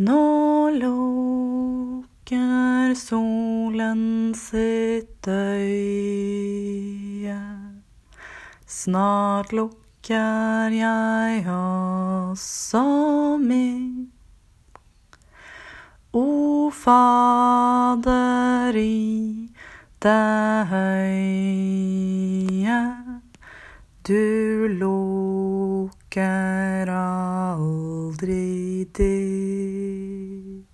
Nå lukker solen sitt øye. Snart lukker jeg også mitt. O Fader i det høye, du lukker aldri din.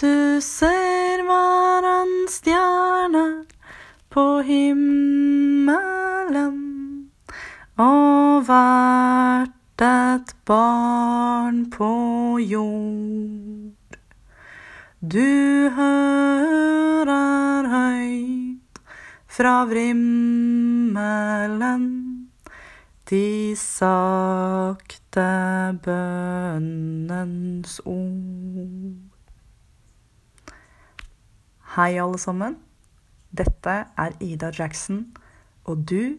Du ser hver stjerne på himmelen, og hvert et barn på jord. Du hører høyt fra vrimmelen de sakte bønnens ord. Hei, alle sammen. Dette er Ida Jackson, og du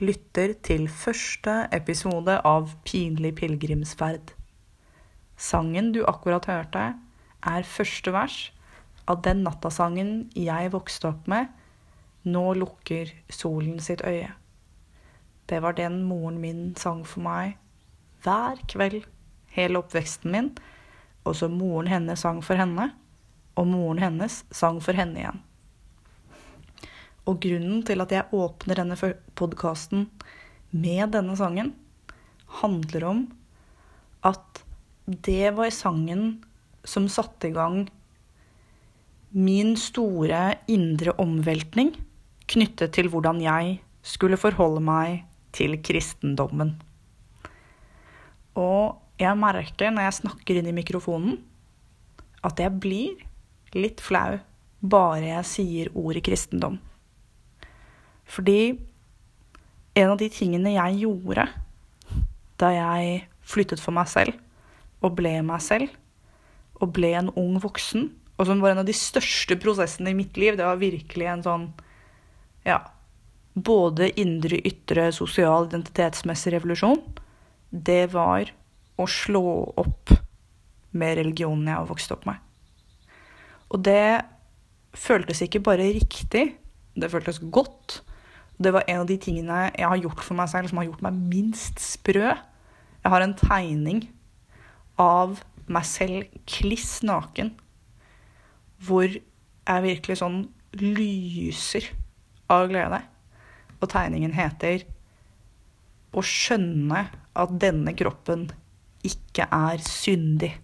lytter til første episode av Pinlig pilegrimsferd. Sangen du akkurat hørte, er første vers av den nattasangen jeg vokste opp med, Nå lukker solen sitt øye. Det var den moren min sang for meg hver kveld hele oppveksten min, og så moren hennes sang for henne, og moren hennes sang for henne igjen. Og grunnen til at jeg åpner denne podkasten med denne sangen, handler om at det var sangen som satte i gang min store indre omveltning knyttet til hvordan jeg skulle forholde meg til kristendommen. Og jeg merker når jeg snakker inn i mikrofonen, at jeg blir litt flau bare jeg sier ordet kristendom. Fordi en av de tingene jeg gjorde da jeg flyttet for meg selv og ble meg selv, og ble en ung voksen, og som var en av de største prosessene i mitt liv, det var virkelig en sånn ja, både indre, ytre, sosial, identitetsmessig revolusjon, det var å slå opp med religionen jeg har vokst opp med. Og det føltes ikke bare riktig, det føltes godt. Det var en av de tingene jeg har gjort for meg selv som har gjort meg minst sprø. Jeg har en tegning av meg selv kliss naken, hvor jeg virkelig sånn lyser av glede. Og tegningen heter 'Å skjønne at denne kroppen ikke er syndig'.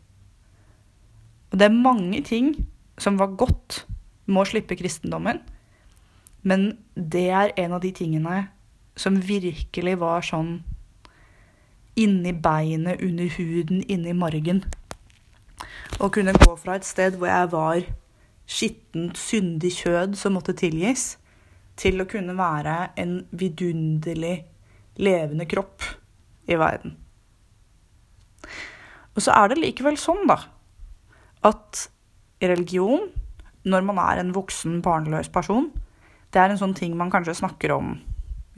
Og det er mange ting som var godt med å slippe kristendommen, men det er en av de tingene som virkelig var sånn inni beinet, under huden, inni margen. Å kunne gå fra et sted hvor jeg var skittent, syndig kjød som måtte tilgis, til å kunne være en vidunderlig levende kropp i verden. Og så er det likevel sånn, da, at religion, når man er en voksen, barnløs person, det er en sånn ting man kanskje snakker om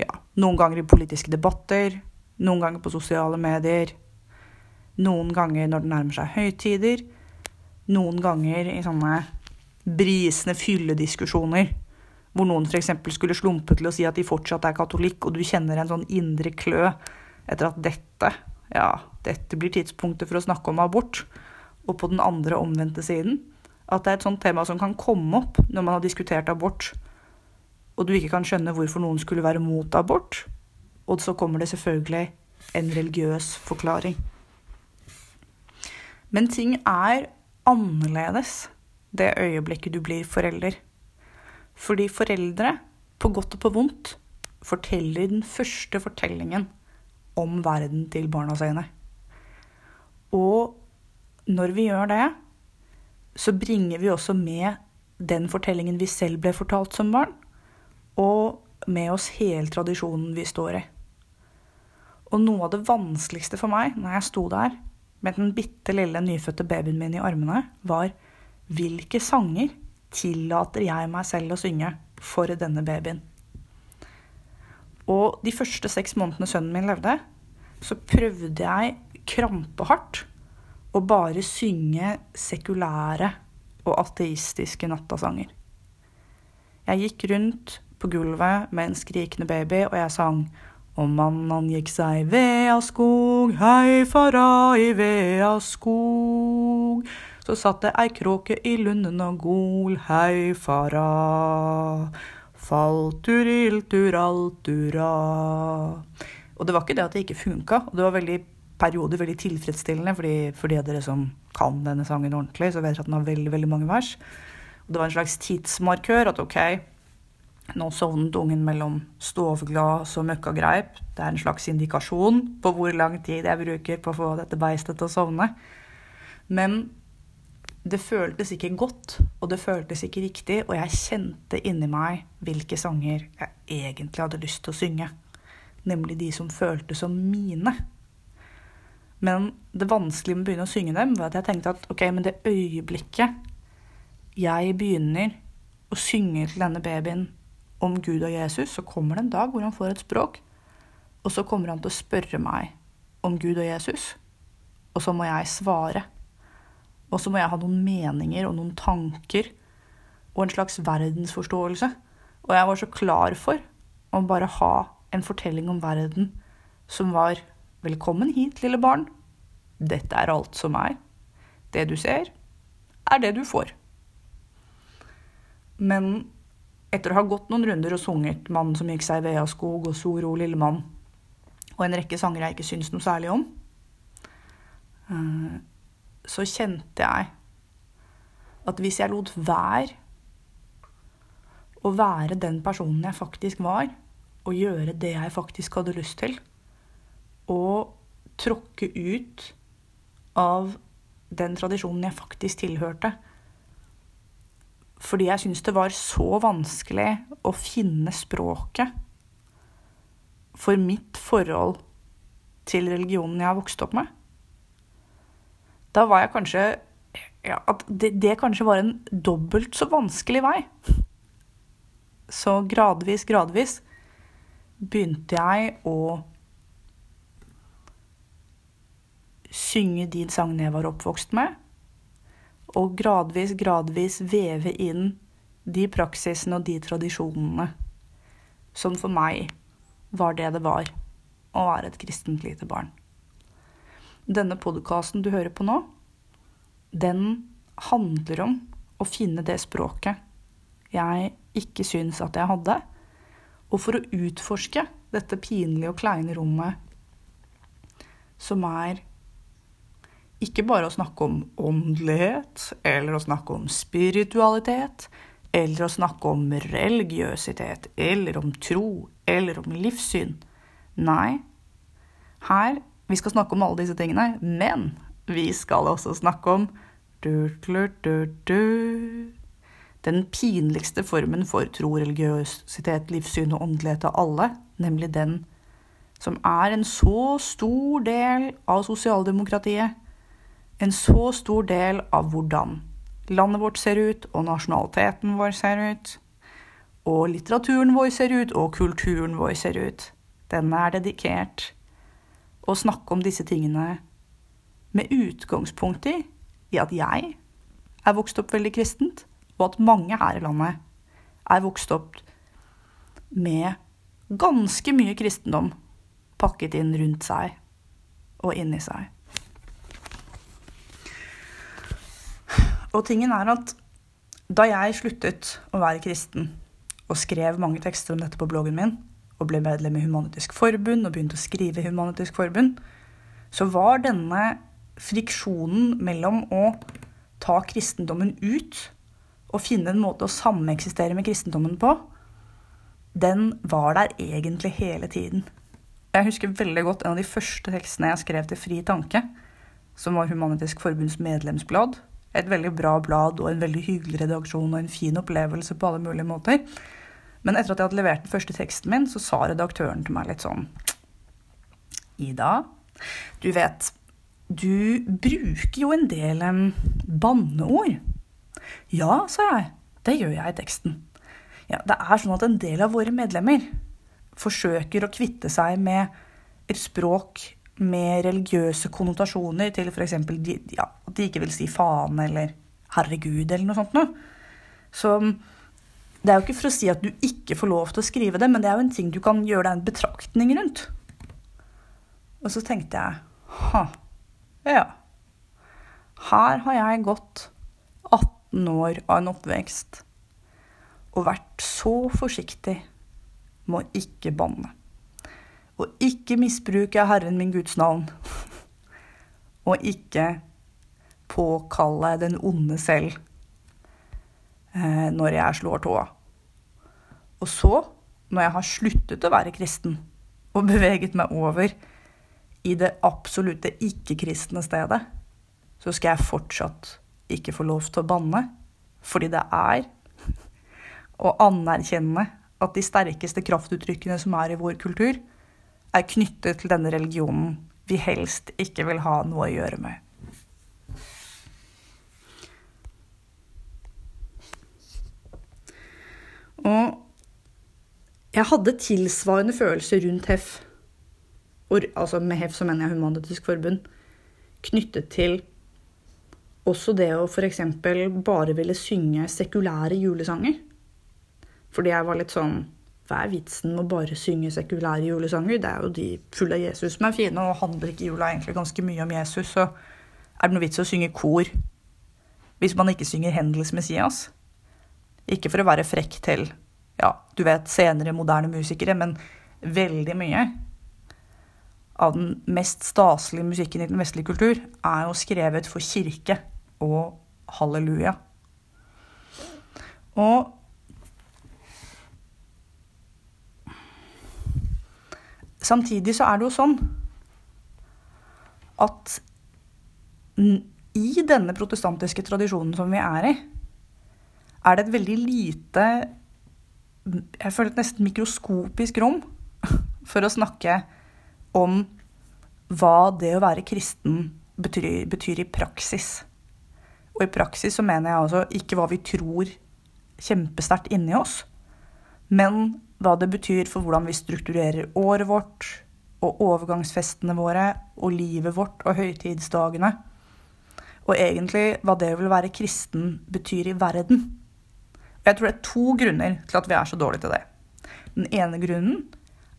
ja, noen ganger i politiske debatter, noen ganger på sosiale medier, noen ganger når det nærmer seg høytider, noen ganger i sånne brisende fyllediskusjoner hvor noen f.eks. skulle slumpe til å si at de fortsatt er katolikk, og du kjenner en sånn indre klø etter at dette, ja, dette blir tidspunktet for å snakke om abort. Og på den andre omvendte siden at det er et sånt tema som kan komme opp når man har diskutert abort, og du ikke kan skjønne hvorfor noen skulle være mot abort. Og så kommer det selvfølgelig en religiøs forklaring. Men ting er annerledes det øyeblikket du blir forelder. Fordi foreldre, på godt og på vondt, forteller den første fortellingen om verden til barna sine. Og når vi gjør det, så bringer vi også med den fortellingen vi selv ble fortalt som barn, og med oss hele tradisjonen vi står i. Og noe av det vanskeligste for meg når jeg sto der med den bitte lille nyfødte babyen min i armene, var hvilke sanger tillater jeg meg selv å synge for denne babyen? Og de første seks månedene sønnen min levde, så prøvde jeg krampehardt å bare synge sekulære og ateistiske nattasanger. Jeg gikk rundt på gulvet med en skrikende baby, og jeg sang og mann gikk seg vea skog, hei fara i vea skog. Så satt det ei kråke i lunden og gol, hei fara. Falturilturaltura. Og det var ikke det at det ikke funka, og det var veldig perioder veldig tilfredsstillende, fordi for de dere som kan denne sangen ordentlig, så vet dere at den har veldig, veldig mange vers. Og det var en slags tidsmarkør at OK, nå sovnet ungen mellom stoveglass og møkkagreip. Det er en slags indikasjon på hvor lang tid jeg bruker på å få dette beistet til å sovne. Men det føltes ikke godt, og det føltes ikke riktig, og jeg kjente inni meg hvilke sanger jeg egentlig hadde lyst til å synge. Nemlig de som føltes som mine. Men det vanskelige med å begynne å synge dem, var at jeg tenkte at ok, men det øyeblikket jeg begynner å synge til denne babyen om Gud og Jesus, så kommer det en dag hvor han får et språk, og så kommer han til å spørre meg om Gud og Jesus, og så må jeg svare. Og så må jeg ha noen meninger og noen tanker og en slags verdensforståelse. Og jeg var så klar for å bare ha en fortelling om verden som var Velkommen hit, lille barn. Dette er alt som er. Det du ser, er det du får. Men etter å ha gått noen runder og sunget 'Mannen som gikk seg i Veaskog' og 'So ro, lille mann' og en rekke sanger jeg ikke syns noe særlig om, eh, så kjente jeg at hvis jeg lot være å være den personen jeg faktisk var, og gjøre det jeg faktisk hadde lyst til, og tråkke ut av den tradisjonen jeg faktisk tilhørte, fordi jeg syntes det var så vanskelig å finne språket for mitt forhold til religionen jeg har vokst opp med da var jeg kanskje ja, At det, det kanskje var en dobbelt så vanskelig vei. Så gradvis, gradvis begynte jeg å synge de sangene jeg var oppvokst med, og gradvis, gradvis veve inn de praksisene og de tradisjonene som for meg var det det var å være et kristent lite barn. Denne podkasten du hører på nå, den handler om å finne det språket jeg ikke syns at jeg hadde. Og for å utforske dette pinlige og kleine rommet som er ikke bare å snakke om åndelighet, eller å snakke om spiritualitet, eller å snakke om religiøsitet, eller om tro, eller om livssyn. Nei, her vi skal snakke om alle disse tingene, men vi skal også snakke om du, du, du, den pinligste formen for tro, religiøsitet, livssyn og åndelighet av alle, nemlig den som er en så stor del av sosialdemokratiet, en så stor del av hvordan landet vårt ser ut, og nasjonaliteten vår ser ut, og litteraturen vår ser ut, og kulturen vår ser ut. Den er dedikert å snakke om disse tingene med utgangspunkt i, i at jeg er vokst opp veldig kristent, og at mange her i landet er vokst opp med ganske mye kristendom pakket inn rundt seg og inni seg. Og tingen er at da jeg sluttet å være kristen og skrev mange tekster om dette på bloggen min, og ble medlem i Humanitisk Forbund og begynte å skrive i Humanitisk Forbund, så var denne friksjonen mellom å ta kristendommen ut og finne en måte å sameksistere med kristendommen på, den var der egentlig hele tiden. Jeg husker veldig godt en av de første tekstene jeg skrev til Fri Tanke, som var Humanitisk Forbunds medlemsblad. Et veldig bra blad og en veldig hyggelig redaksjon og en fin opplevelse på alle mulige måter. Men etter at jeg hadde levert den første teksten min, så sa redaktøren til meg litt sånn Ida, du vet, du bruker jo en del um, banneord. Ja, sa jeg. Det gjør jeg i teksten. Ja, det er sånn at en del av våre medlemmer forsøker å kvitte seg med et språk med religiøse konnotasjoner til f.eks. Ja, at de ikke vil si faen eller herregud eller noe sånt noe. Så det er jo ikke for å si at du ikke får lov til å skrive det, men det er jo en ting du kan gjøre deg en betraktning rundt. Og så tenkte jeg ha, ja. Her har jeg gått 18 år av en oppvekst og vært så forsiktig med å ikke banne. Og ikke misbruke Herren min Guds navn. og ikke påkalle den onde selv når jeg slår tåa. Og så, når jeg har sluttet å være kristen og beveget meg over i det absolutte ikke-kristne stedet, så skal jeg fortsatt ikke få lov til å banne. Fordi det er å anerkjenne at de sterkeste kraftuttrykkene som er i vår kultur, er knyttet til denne religionen vi helst ikke vil ha noe å gjøre med. Og jeg hadde tilsvarende følelser rundt HEF, altså med HEF så mener jeg Human-Etisk Forbund, knyttet til også det å f.eks. bare ville synge sekulære julesanger. Fordi jeg var litt sånn Hva er vitsen med å bare synge sekulære julesanger? Det er jo de fulle av Jesus som er fine, og handler ikke jula egentlig ganske mye om Jesus? Så er det noe vits i å synge kor hvis man ikke synger Hendels Messias? Ikke for å være frekk til ja, du vet, senere moderne musikere, men veldig mye av den mest staselige musikken i den vestlige kultur er jo skrevet for kirke og halleluja. Og samtidig så er det jo sånn at i denne protestantiske tradisjonen som vi er i, er det et veldig lite Jeg føler et nesten mikroskopisk rom for å snakke om hva det å være kristen betyr, betyr, i praksis. Og i praksis så mener jeg altså ikke hva vi tror kjempesterkt inni oss, men hva det betyr for hvordan vi strukturerer året vårt, og overgangsfestene våre, og livet vårt og høytidsdagene. Og egentlig hva det vil være kristen betyr i verden. Jeg tror det er to grunner til at vi er så dårlige til det. Den ene grunnen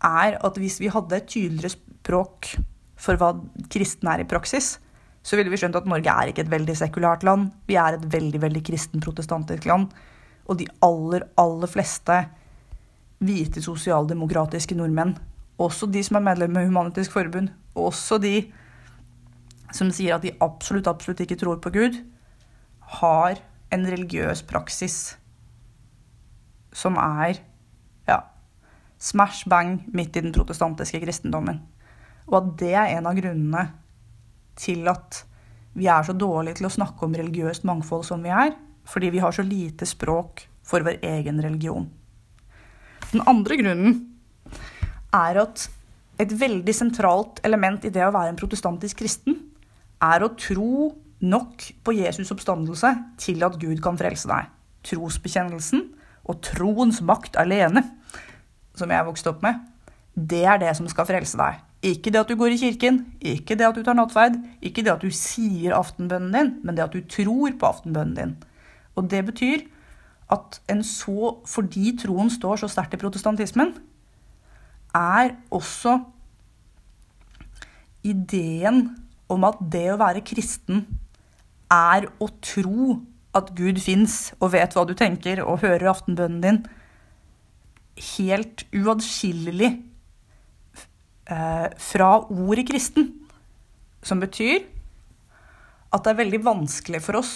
er at hvis vi hadde et tydeligere språk for hva kristne er i praksis, så ville vi skjønt at Norge er ikke et veldig sekulært land. Vi er et veldig veldig kristen-protestantisk land. Og de aller, aller fleste hvite sosialdemokratiske nordmenn, også de som er medlemmer av Humanitisk Forbund, også de som sier at de absolutt, absolutt ikke tror på Gud, har en religiøs praksis som er ja, smash bang midt i den protestantiske kristendommen. Og at det er en av grunnene til at vi er så dårlige til å snakke om religiøst mangfold som vi er, fordi vi har så lite språk for vår egen religion. Den andre grunnen er at et veldig sentralt element i det å være en protestantisk kristen er å tro nok på Jesus' oppstandelse til at Gud kan frelse deg. Trosbekjennelsen og troens makt alene, som jeg vokste opp med, det er det som skal frelse deg. Ikke det at du går i kirken, ikke det at du tar nattverd, ikke det at du sier aftenbønnen din, men det at du tror på aftenbønnen din. Og det betyr at en så, fordi troen står så sterkt i protestantismen, er også ideen om at det å være kristen er å tro at Gud fins og vet hva du tenker og hører aftenbønnen din, helt uatskillelig eh, fra ordet kristen. Som betyr at det er veldig vanskelig for oss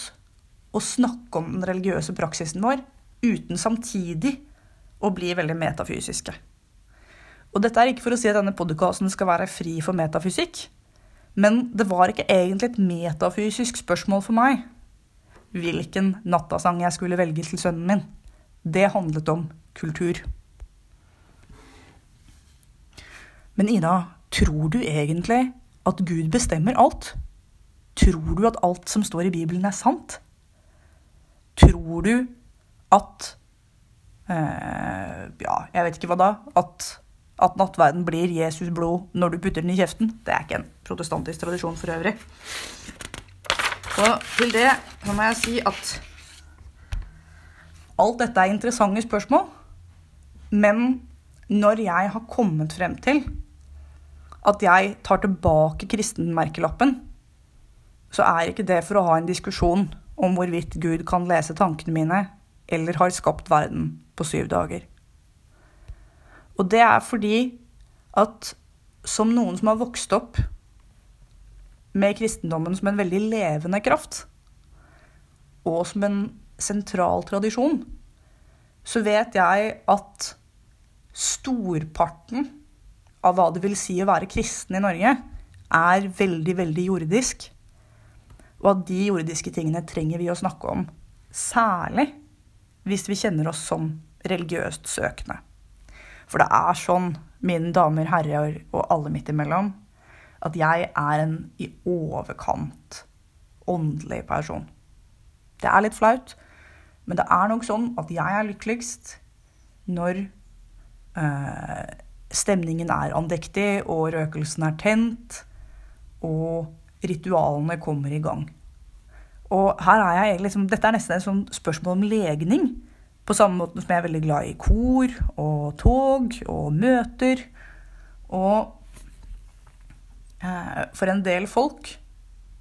å snakke om den religiøse praksisen vår uten samtidig å bli veldig metafysiske. Og dette er ikke for å si at denne podkasten skal være fri for metafysikk, men det var ikke egentlig et metafysisk spørsmål for meg hvilken nattasang jeg skulle velge til sønnen min. Det handlet om kultur. Men Ida, tror du egentlig at Gud bestemmer alt? Tror du at alt som står i Bibelen, er sant? Tror du at eh, Ja, jeg vet ikke hva da. At at nattverden blir Jesus blod når du putter den i kjeften. Det er ikke en protestantisk tradisjon for øvrig. Og til det så må jeg si at alt dette er interessante spørsmål. Men når jeg har kommet frem til at jeg tar tilbake kristenmerkelappen, så er ikke det for å ha en diskusjon om hvorvidt Gud kan lese tankene mine eller har skapt verden på syv dager. Og det er fordi at som noen som har vokst opp med kristendommen som en veldig levende kraft, og som en sentral tradisjon, så vet jeg at storparten av hva det vil si å være kristen i Norge, er veldig, veldig jordisk. Og at de jordiske tingene trenger vi å snakke om. Særlig hvis vi kjenner oss som religiøst søkende. For det er sånn, mine damer, herrer og alle midt imellom, at jeg er en i overkant åndelig person. Det er litt flaut, men det er nok sånn at jeg er lykkeligst når øh, stemningen er andektig, og røkelsen er tent, og ritualene kommer i gang. Og her er jeg liksom, Dette er nesten et sånt spørsmål om legning. På samme måte som jeg er veldig glad i kor og tog og møter. Og for en del folk,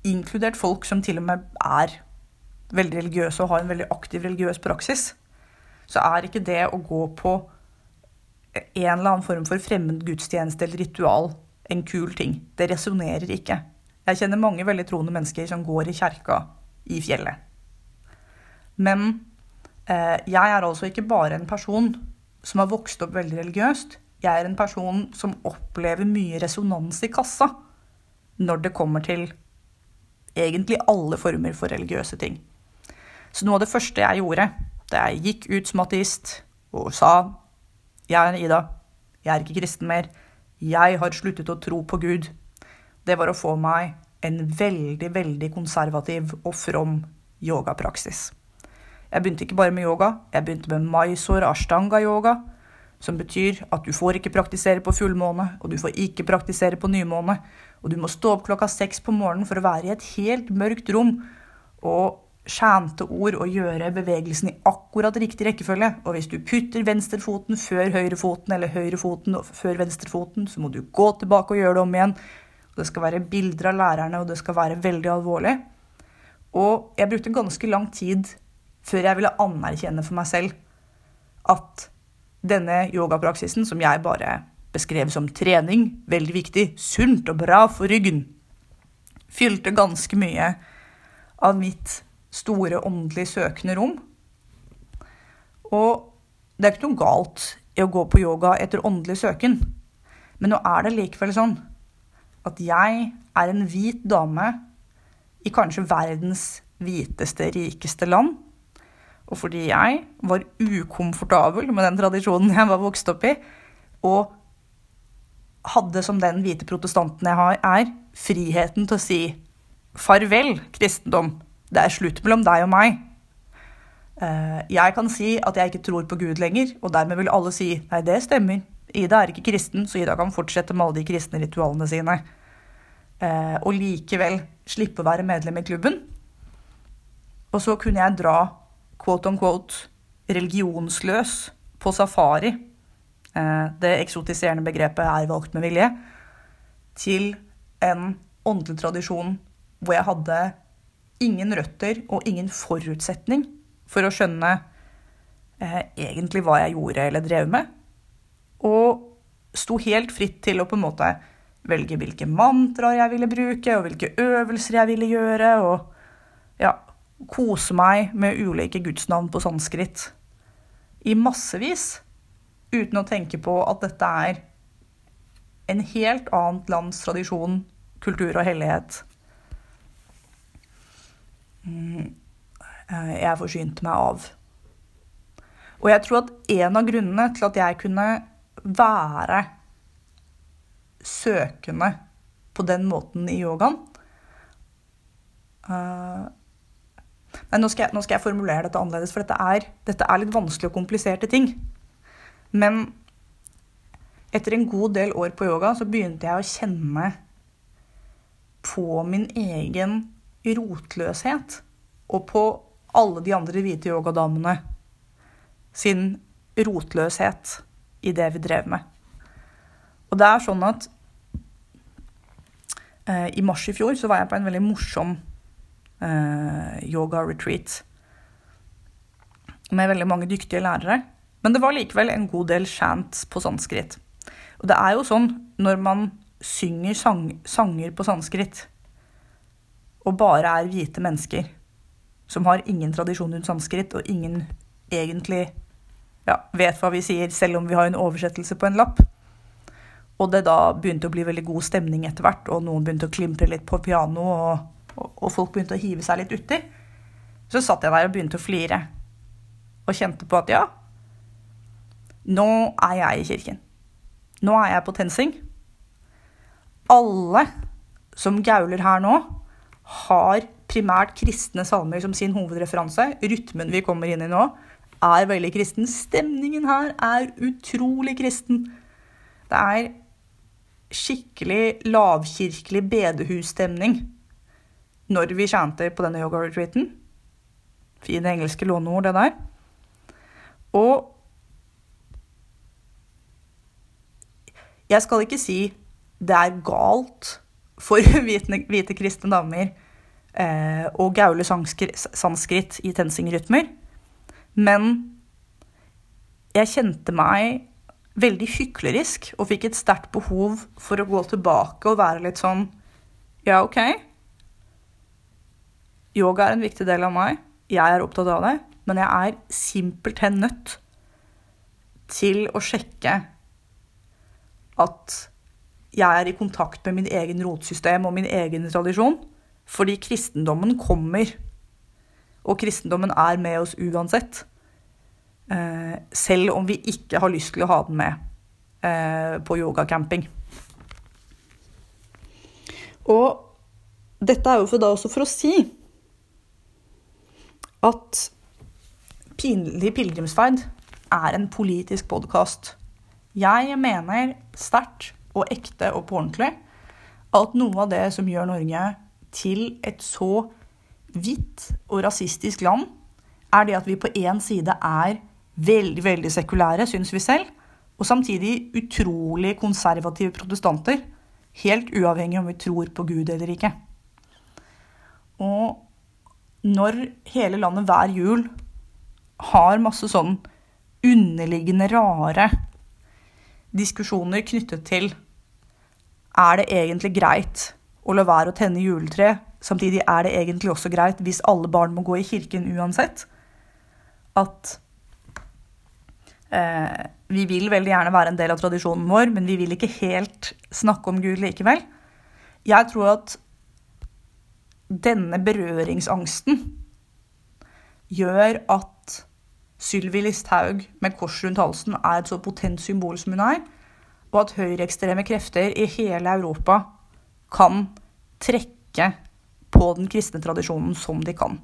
inkludert folk som til og med er veldig religiøse og har en veldig aktiv religiøs praksis, så er ikke det å gå på en eller annen form for fremmed gudstjeneste eller ritual en kul ting. Det resonnerer ikke. Jeg kjenner mange veldig troende mennesker som går i kjerka i fjellet. Men Eh, jeg er altså ikke bare en person som har vokst opp veldig religiøst. Jeg er en person som opplever mye resonans i kassa når det kommer til egentlig alle former for religiøse ting. Så noe av det første jeg gjorde da jeg gikk ut som ateist og sa jeg er Ida, jeg er ikke kristen mer, jeg har sluttet å tro på Gud, det var å få meg en veldig, veldig konservativ og from yogapraksis. Jeg begynte ikke bare med yoga, jeg begynte med Mysore ashtanga-yoga. Som betyr at du får ikke praktisere på fullmåne, og du får ikke praktisere på nymåne. Og du må stå opp klokka seks på morgenen for å være i et helt mørkt rom og skjente ord og gjøre bevegelsen i akkurat riktig rekkefølge. Og hvis du putter venstrefoten før høyrefoten eller høyrefoten før venstrefoten, så må du gå tilbake og gjøre det om igjen. Og det skal være bilder av lærerne, og det skal være veldig alvorlig. Og jeg brukte ganske lang tid før jeg ville anerkjenne for meg selv at denne yogapraksisen, som jeg bare beskrev som trening, veldig viktig, sunt og bra for ryggen, fylte ganske mye av mitt store åndelige søkende rom. Og det er ikke noe galt i å gå på yoga etter åndelig søken, men nå er det likevel sånn at jeg er en hvit dame i kanskje verdens hviteste, rikeste land og fordi jeg var ukomfortabel med den tradisjonen jeg var vokst opp i, og hadde som den hvite protestanten jeg har, er, friheten til å si farvel, kristendom. Det er slutt mellom deg og meg. Eh, jeg kan si at jeg ikke tror på Gud lenger, og dermed vil alle si nei, det stemmer. Ida er ikke kristen, så Ida kan fortsette med alle de kristne ritualene sine. Eh, og likevel slippe å være medlem i klubben. Og så kunne jeg dra quote on quote religionsløs på safari. Eh, det eksotiserende begrepet er valgt med vilje. Til en åndelig tradisjon hvor jeg hadde ingen røtter og ingen forutsetning for å skjønne eh, egentlig hva jeg gjorde eller drev med. Og sto helt fritt til å på en måte velge hvilke mantraer jeg ville bruke, og hvilke øvelser jeg ville gjøre. og ja, kose meg med ulike gudsnavn på sanskrit i massevis, uten å tenke på at dette er en helt annet lands tradisjon, kultur og hellighet. Mm, eh, jeg forsynte meg av. Og jeg tror at en av grunnene til at jeg kunne være søkende på den måten i yogaen uh, Nei, nå skal, jeg, nå skal jeg formulere dette annerledes, for dette er, dette er litt vanskelig og kompliserte ting. Men etter en god del år på yoga så begynte jeg å kjenne på min egen rotløshet. Og på alle de andre hvite yogadamene sin rotløshet i det vi drev med. Og det er sånn at eh, i mars i fjor så var jeg på en veldig morsom yoga-retreat med veldig mange dyktige lærere. Men det var likevel en god del chants på sanskrit. Og det er jo sånn når man synger sang, sanger på sanskrit, og bare er hvite mennesker som har ingen tradisjon rundt sanskrit, og ingen egentlig ja, vet hva vi sier, selv om vi har en oversettelse på en lapp. Og det da begynte å bli veldig god stemning etter hvert, og noen begynte å klimpre litt på piano, og, og, folk begynte å hive seg litt uti. Så satt jeg der og begynte å flire. Og kjente på at ja, nå er jeg i kirken. Nå er jeg på TenSing. Alle som gauler her nå, har primært kristne salmer som sin hovedreferanse. Rytmen vi kommer inn i nå, er veldig kristen. Stemningen her er utrolig kristen. Det er skikkelig lavkirkelig bedehusstemning når vi chanter på denne yoga-retreaten. Fine engelske låneord, det der. Og jeg skal ikke si det er galt for hvite, hvite kristne damer eh, å gaule sanskrit i tensing-rytmer. Men jeg kjente meg veldig hyklerisk og fikk et sterkt behov for å gå tilbake og være litt sånn Ja, OK. Yoga er en viktig del av meg. Jeg er opptatt av det. Men jeg er simpelthen nødt til å sjekke at jeg er i kontakt med min egen rotsystem og min egen tradisjon. Fordi kristendommen kommer. Og kristendommen er med oss uansett. Eh, selv om vi ikke har lyst til å ha den med eh, på yogacamping. Og dette er jo for da også for å si at Pinlig pilegrimsferd er en politisk podkast. Jeg mener sterkt og ekte og på ordentlig at noe av det som gjør Norge til et så hvitt og rasistisk land, er det at vi på én side er veldig, veldig sekulære, syns vi selv, og samtidig utrolig konservative protestanter. Helt uavhengig om vi tror på Gud eller ikke. Og når hele landet hver jul har masse sånn underliggende rare diskusjoner knyttet til er det egentlig greit å la være å tenne juletre. Samtidig er det egentlig også greit hvis alle barn må gå i kirken uansett. At eh, vi vil veldig gjerne være en del av tradisjonen vår, men vi vil ikke helt snakke om Gud likevel. Jeg tror at denne berøringsangsten gjør at Sylvi Listhaug med kors rundt halsen er et så potent symbol som hun er, og at høyreekstreme krefter i hele Europa kan trekke på den kristne tradisjonen som de kan.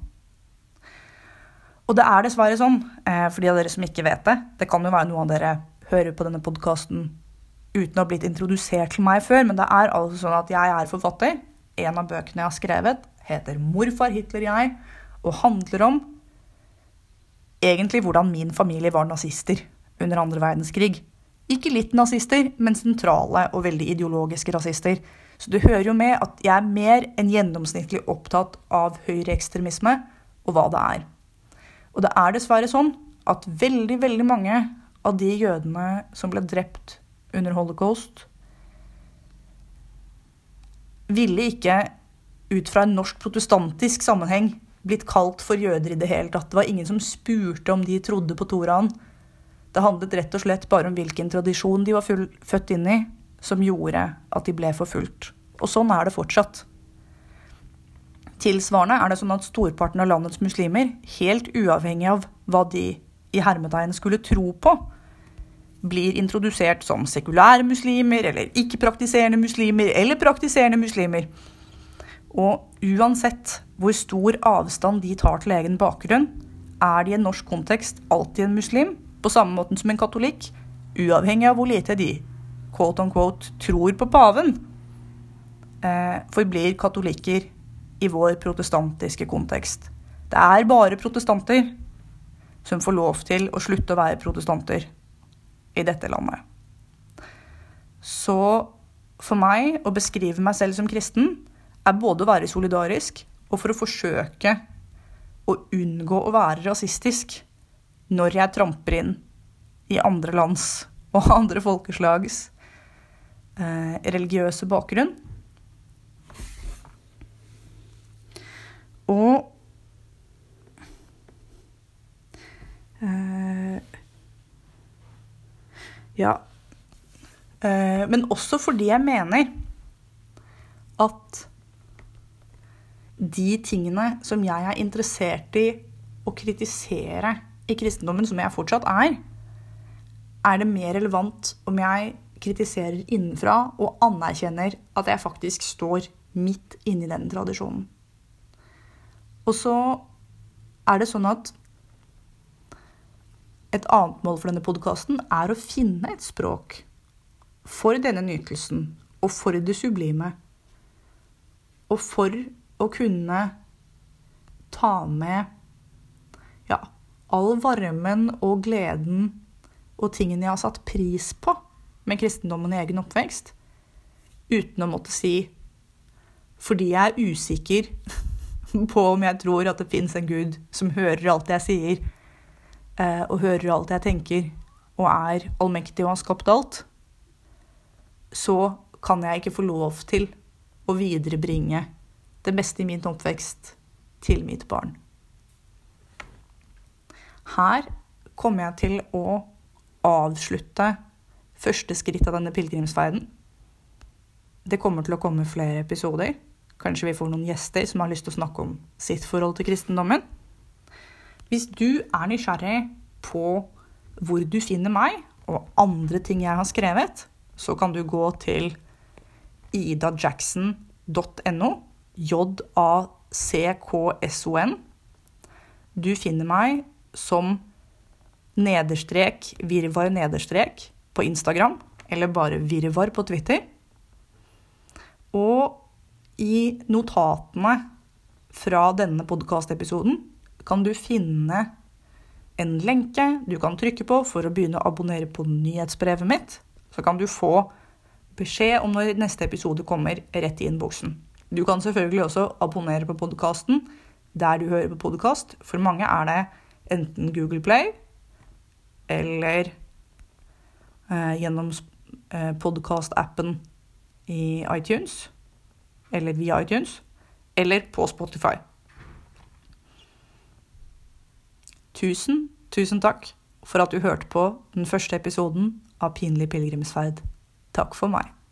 Og det er dessverre sånn, eh, for de av dere som ikke vet det Det kan jo være noen av dere hører på denne podkasten uten å ha blitt introdusert til meg før, men det er altså sånn at jeg er forfatter. En av bøkene jeg har skrevet, heter 'Morfar Hitler jeg', og handler om egentlig hvordan min familie var nazister under andre verdenskrig. Ikke litt nazister, men sentrale og veldig ideologiske rasister. Så du hører jo med at jeg er mer enn gjennomsnittlig opptatt av høyreekstremisme og hva det er. Og det er dessverre sånn at veldig, veldig mange av de jødene som ble drept under holocaust, ville ikke ut fra en norsk protestantisk sammenheng blitt kalt for jøder i det hele tatt. Det var ingen som spurte om de trodde på Toraen. Det handlet rett og slett bare om hvilken tradisjon de var født inn i, som gjorde at de ble forfulgt. Og sånn er det fortsatt. Tilsvarende er det sånn at storparten av landets muslimer, helt uavhengig av hva de i hermetegn skulle tro på, blir introdusert som sekulære muslimer eller ikke-praktiserende muslimer eller praktiserende muslimer. Og uansett hvor stor avstand de tar til egen bakgrunn, er de i en norsk kontekst alltid en muslim, på samme måte som en katolikk, uavhengig av hvor lite de quote on quote tror på paven, eh, forblir katolikker i vår protestantiske kontekst. Det er bare protestanter som får lov til å slutte å være protestanter i dette landet. Så for meg å beskrive meg selv som kristen er både å være solidarisk og for å forsøke å unngå å være rasistisk når jeg tramper inn i andre lands og andre folkeslags eh, religiøse bakgrunn. Og eh, Ja. Eh, men også fordi jeg mener at de tingene som jeg er interessert i å kritisere i kristendommen, som jeg fortsatt er, er det mer relevant om jeg kritiserer innenfra og anerkjenner at jeg faktisk står midt inni den tradisjonen. Og så er det sånn at et annet mål for denne podkasten er å finne et språk for denne nytelsen og for det sublime. Og for å kunne ta med ja, all varmen og gleden og tingene jeg har satt pris på med kristendommen i egen oppvekst, uten å måtte si fordi jeg er usikker på om jeg tror at det fins en Gud som hører alt jeg sier, eh, og hører alt jeg tenker, og er allmektig og har skapt alt, så kan jeg ikke få lov til å viderebringe det beste i min oppvekst til mitt barn. Her kommer jeg til å avslutte første skritt av denne pilegrimsferden. Det kommer til å komme flere episoder. Kanskje vi får noen gjester som har lyst til å snakke om sitt forhold til kristendommen. Hvis du er nysgjerrig på hvor du finner meg og andre ting jeg har skrevet, så kan du gå til idajackson.no. J-a-c-k-s-o-n. Du finner meg som nederstrek virvar nederstrek på Instagram, eller bare virvar på Twitter. Og i notatene fra denne podkastepisoden kan du finne en lenke du kan trykke på for å begynne å abonnere på nyhetsbrevet mitt. Så kan du få beskjed om når neste episode kommer rett i innboksen. Du kan selvfølgelig også abonnere på podkasten der du hører på podkast. For mange er det enten Google Play eller eh, gjennom eh, podkast-appen i iTunes, eller via iTunes, eller på Spotify. Tusen, tusen takk for at du hørte på den første episoden av Pinlig pilegrimsferd. Takk for meg.